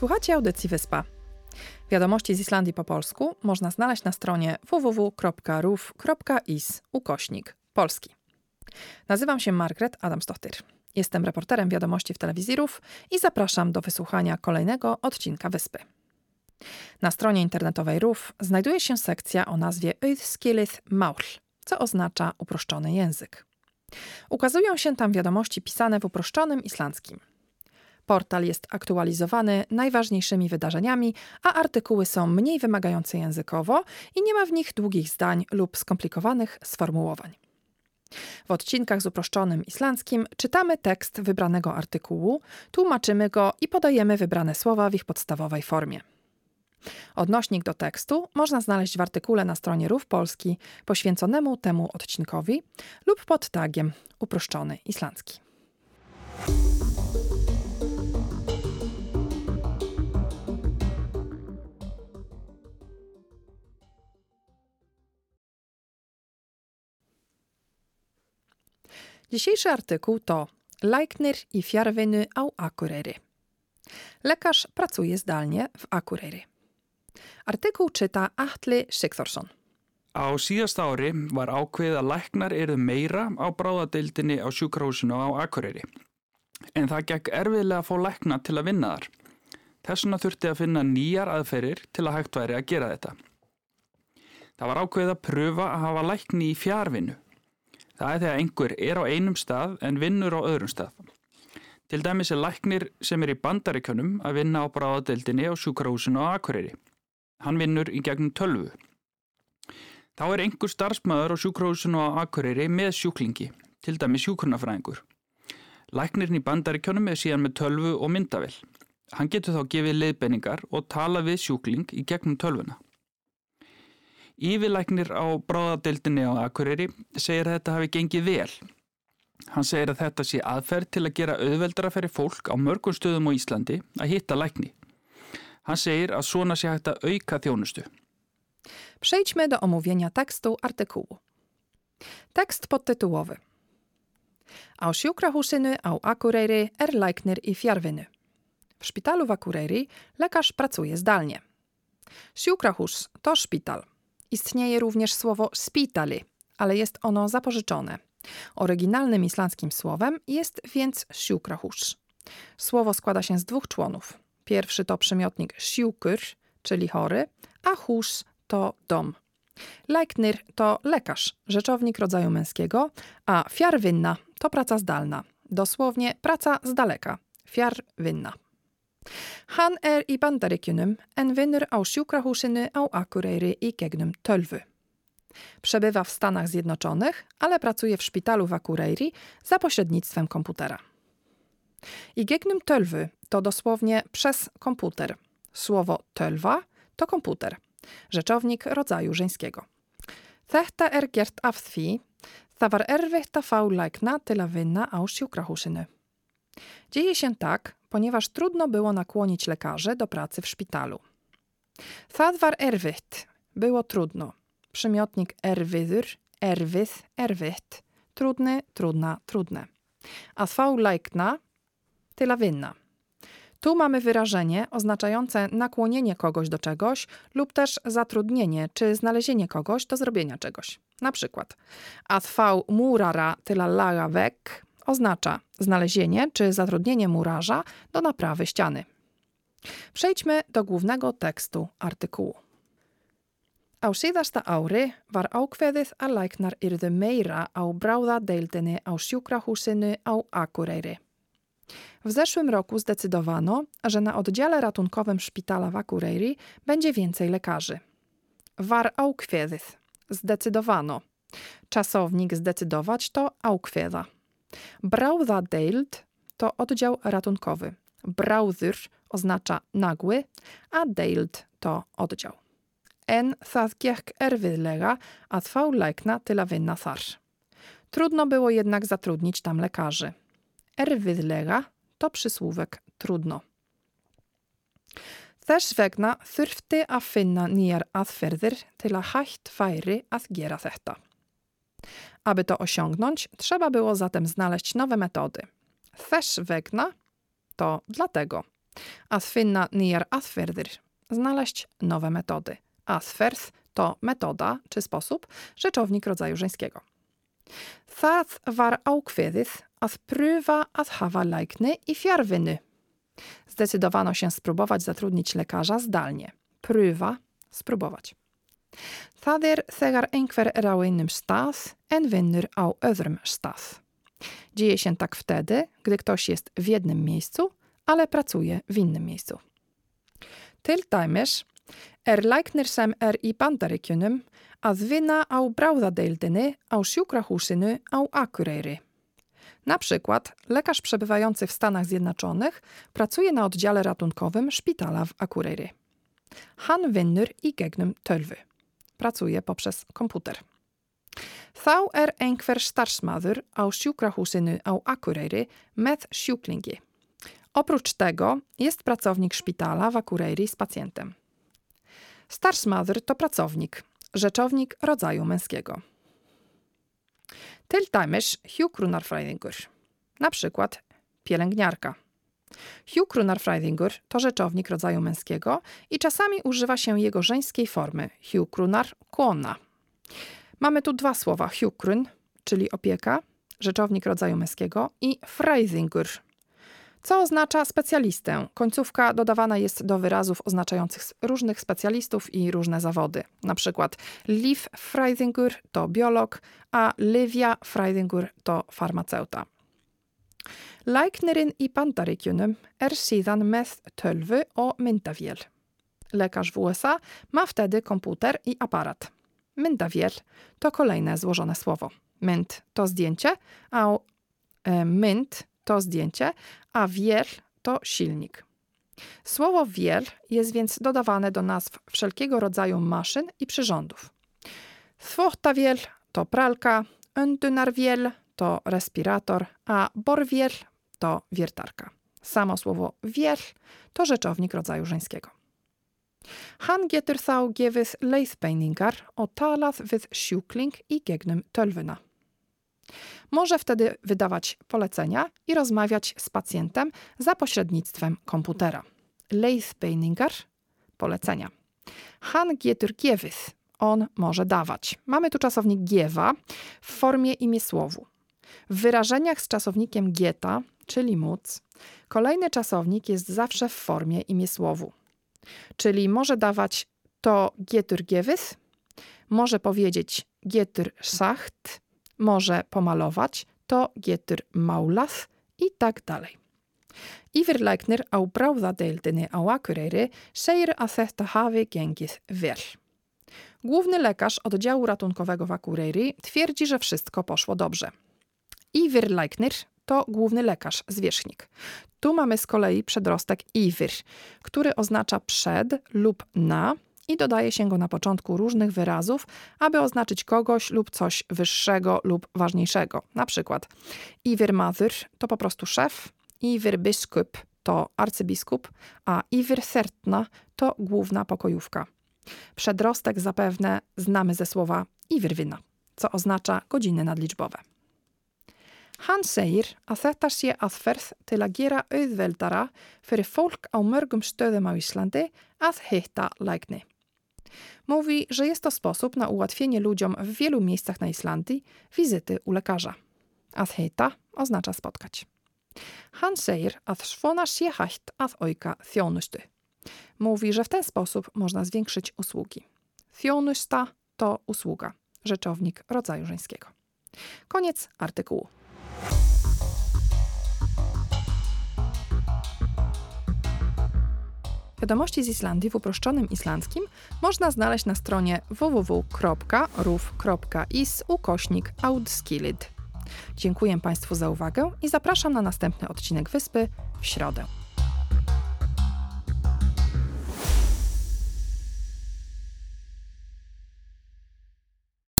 Słuchacie audycji Wyspa. Wiadomości z Islandii po polsku można znaleźć na stronie www.ruf.is ukośnik polski. Nazywam się Margaret Adamsdottir. Jestem reporterem wiadomości w telewizji RUF i zapraszam do wysłuchania kolejnego odcinka Wyspy. Na stronie internetowej RUF znajduje się sekcja o nazwie Uithskilith Maul, co oznacza uproszczony język. Ukazują się tam wiadomości pisane w uproszczonym islandzkim. Portal jest aktualizowany najważniejszymi wydarzeniami, a artykuły są mniej wymagające językowo i nie ma w nich długich zdań lub skomplikowanych sformułowań. W odcinkach z uproszczonym islandzkim czytamy tekst wybranego artykułu, tłumaczymy go i podajemy wybrane słowa w ich podstawowej formie. Odnośnik do tekstu można znaleźć w artykule na stronie Rów Polski poświęconemu temu odcinkowi lub pod tagiem uproszczony islandzki. Dzisiejszy artykuł to Leiknir i Fjarwyny au Akureyri. Lekarz pracuje zdalnie w Akureyri. Artykuł czyta Atli Sigþórsson. Á síðasta ári var ákveðið að læknar eruð meira á bráðadeildinni á sjúkrahúsinu á Akureyri. En það gekk erfiðlega að fá lækna til að vinna þar. Þessuna þurfti að finna nýjar aðferir til að hægt væri að gera þetta. Það var ákveðið að pröfa að hafa lækni í fjárvinnu. Það er þegar einhver er á einum stað en vinnur á öðrum stað. Til dæmis er læknir sem er í bandaríkjönum að vinna á bráðadeildinni á sjúkrahúsinu á Akureyri. Hann vinnur í gegnum tölvu. Þá er einhver starfsmæður á sjúkrahúsinu á Akureyri með sjúklingi, til dæmi sjúkurnafræðingur. Læknirinn í bandaríkjónum er síðan með tölvu og myndavill. Hann getur þá gefið leiðbenningar og tala við sjúkling í gegnum tölvuna. Ívilæknir á bráðadeildinni á Akureyri segir að þetta hafi gengið vel. Hann segir að þetta sé aðferð til að gera auðveldara fyrir fólk á mörgum stöðum á Íslandi að hitta lækni. Han segir að svona sé hægt að auka þjónustu. Przejdźmy do omówienia tekstu artykułu. Tekst podtytułowy. Á sjúkrahúsinu á Akureyri er læknir i fjarwyny. W szpitalu w Akureyri lekarz pracuje zdalnie. Sjúkrahús to szpital. Istnieje również słowo spitali, ale jest ono zapożyczone. Oryginalnym islandzkim słowem jest więc sjúkrahús. Słowo składa się z dwóch członów. Pierwszy to przymiotnik siukur, czyli chory, a hus to dom. Leiknir to lekarz, rzeczownik rodzaju męskiego, a fiarwinna to praca zdalna, dosłownie praca z daleka, fiarwinna. Han er i Bandaríkjunum en vinnur á sjúkrahúsinu á Akureyri i gegnum tölwy. Przebywa w Stanach Zjednoczonych, ale pracuje w szpitalu w Akureyri za pośrednictwem komputera. I gegnum tölwy to dosłownie przez komputer. Słowo tölwa to komputer, rzeczownik rodzaju żeńskiego. Þetta er gert af því það var erfitt að fá lækna til að vinna á sjúkrahúsinu. Dzieje się tak, ponieważ trudno było nakłonić lekarzy do pracy w szpitalu. Það var erfitt było trudno. Przymiotnik erfiður, erfið, erfitt. Trudny, trudna, trudne. A fá lækna tyle winna. Tu mamy wyrażenie oznaczające nakłonienie kogoś do czegoś lub też zatrudnienie czy znalezienie kogoś do zrobienia czegoś. Na przykład atfał murara tyla laga wek oznacza znalezienie czy zatrudnienie murarza do naprawy ściany. Przejdźmy do głównego tekstu artykułu. Á síðasta var ákveðið að læknar yrðu meira á bráðadeildinni á sjúkrahúsinu á Akureyri. W zeszłym roku zdecydowano, że na oddziale ratunkowym szpitala w Akureyri będzie więcej lekarzy. War aukwiedys. Zdecydowano. Czasownik zdecydować to aukwieda. Brauða deild to oddział ratunkowy. Brauður oznacza nagły, a deild to oddział. En það gekk erfiðlega að fá lækna til að. Trudno było jednak zatrudnić tam lekarzy. Erfiðlega to przysłówek trudno. Þess vegna þurfti að finna nýjar aðferðir til að hægt færi gera. Aby to osiągnąć, trzeba było zatem znaleźć nowe metody. Þess vegna to dlatego. Att finna nya aðferðir. Znaleźć nowe metody. Aðferð to metoda czy sposób, rzeczownik rodzaju żeńskiego. Það var ákveðið að pröfa að hafa lækny i fjarvinny. Zdecydowano się spróbować zatrudnić lekarza zdalnie. Pröfa – spróbować. Það er þegar einhver er á stað en vinnur á öðrum stað. Dzieje się tak wtedy, gdy ktoś jest w jednym miejscu, ale pracuje w innym miejscu. Til dæmis er læknir sem er í bandaríkjunum að vinna á bráðadeildinni á sjúkrahúsinu á Akureyri. Na przykład lekarz przebywający w Stanach Zjednoczonych pracuje na oddziale ratunkowym szpitala w Akureyri. Han vinnur i gegnum tölwy. Pracuje poprzez komputer. Þá er einhver starfsmaður á sjúkrahúsinu á Akureyri med sjúklingi. Oprócz tego jest pracownik szpitala w Akureyri z pacjentem. Starfsmaður to pracownik, rzeczownik rodzaju męskiego. Til dæmis na przykład pielęgniarka. Hjúkrunarfræðingur to rzeczownik rodzaju męskiego i czasami używa się jego żeńskiej formy hjúkrunar kłona. Mamy tu dwa słowa hjúkrun, czyli opieka, rzeczownik rodzaju męskiego i fræðingur, co oznacza specjalistę. Końcówka dodawana jest do wyrazów oznaczających różnych specjalistów i różne zawody. Na przykład Liv Freidingur to biolog, a Livia Freidingur to farmaceuta. Læknirinn i Bandaríkjunum er síðan með tölvu og myndavél. Lekarz w USA ma wtedy komputer i aparat. Myndawiel to kolejne złożone słowo. Mynd to zdjęcie, a e, mynd to zdjęcie, a wiel to silnik. Słowo wiel jest więc dodawane do nazw wszelkiego rodzaju maszyn i przyrządów. Thwochtawiel to pralka, öndynarwiel to respirator, a borwiel to wiertarka. Samo słowo wiel to rzeczownik rodzaju żeńskiego. Han getur þá gefið leiðbeiningar og talað við i gegnum tölvuna. Może wtedy wydawać polecenia i rozmawiać z pacjentem za pośrednictwem komputera. Leiðbeiningar – polecenia. Han getur on może dawać. Mamy tu czasownik giewa w formie imiesłowu. W wyrażeniach z czasownikiem gieta, czyli móc, kolejny czasownik jest zawsze w formie imiesłowu. Czyli może dawać to getur gewis, może powiedzieć getur sacht, może pomalować, to getur maulas i tak dalej. Yfirlæknir á bráðadeildinni á Akureyri segir að þetta hafi gengið vel. Główny lekarz oddziału ratunkowego w Akureyri twierdzi, że wszystko poszło dobrze. Yfirlæknir to główny lekarz, zwierzchnik. Tu mamy z kolei przedrostek iwyr, który oznacza przed lub na i dodaje się go na początku różnych wyrazów, aby oznaczyć kogoś lub coś wyższego lub ważniejszego. Na przykład iwyr mazyr to po prostu szef, iwyr biskup to arcybiskup, a iwyr sertna to główna pokojówka. Przedrostek zapewne znamy ze słowa iwyrwina, co oznacza godziny nadliczbowe. Hann segir að þetta sé aðferð til að gera auðveldara fyrir fólk á mörgum stöðum á Íslandi að hitta lækni. Mówi, że jest to sposób na ułatwienie ludziom w wielu miejscach na Islandii wizyty u lekarza. Að hitta oznacza spotkać. Han segir að svona sé hægt að auka þjónustu. Mówi, że w ten sposób można zwiększyć usługi. Þjónusta to usługa, rzeczownik rodzaju żeńskiego. Koniec artykułu. Wiadomości z Islandii w uproszczonym islandzkim można znaleźć na stronie www.ruf.is ukośnik. Dziękuję Państwu za uwagę i zapraszam na następny odcinek Wyspy w środę.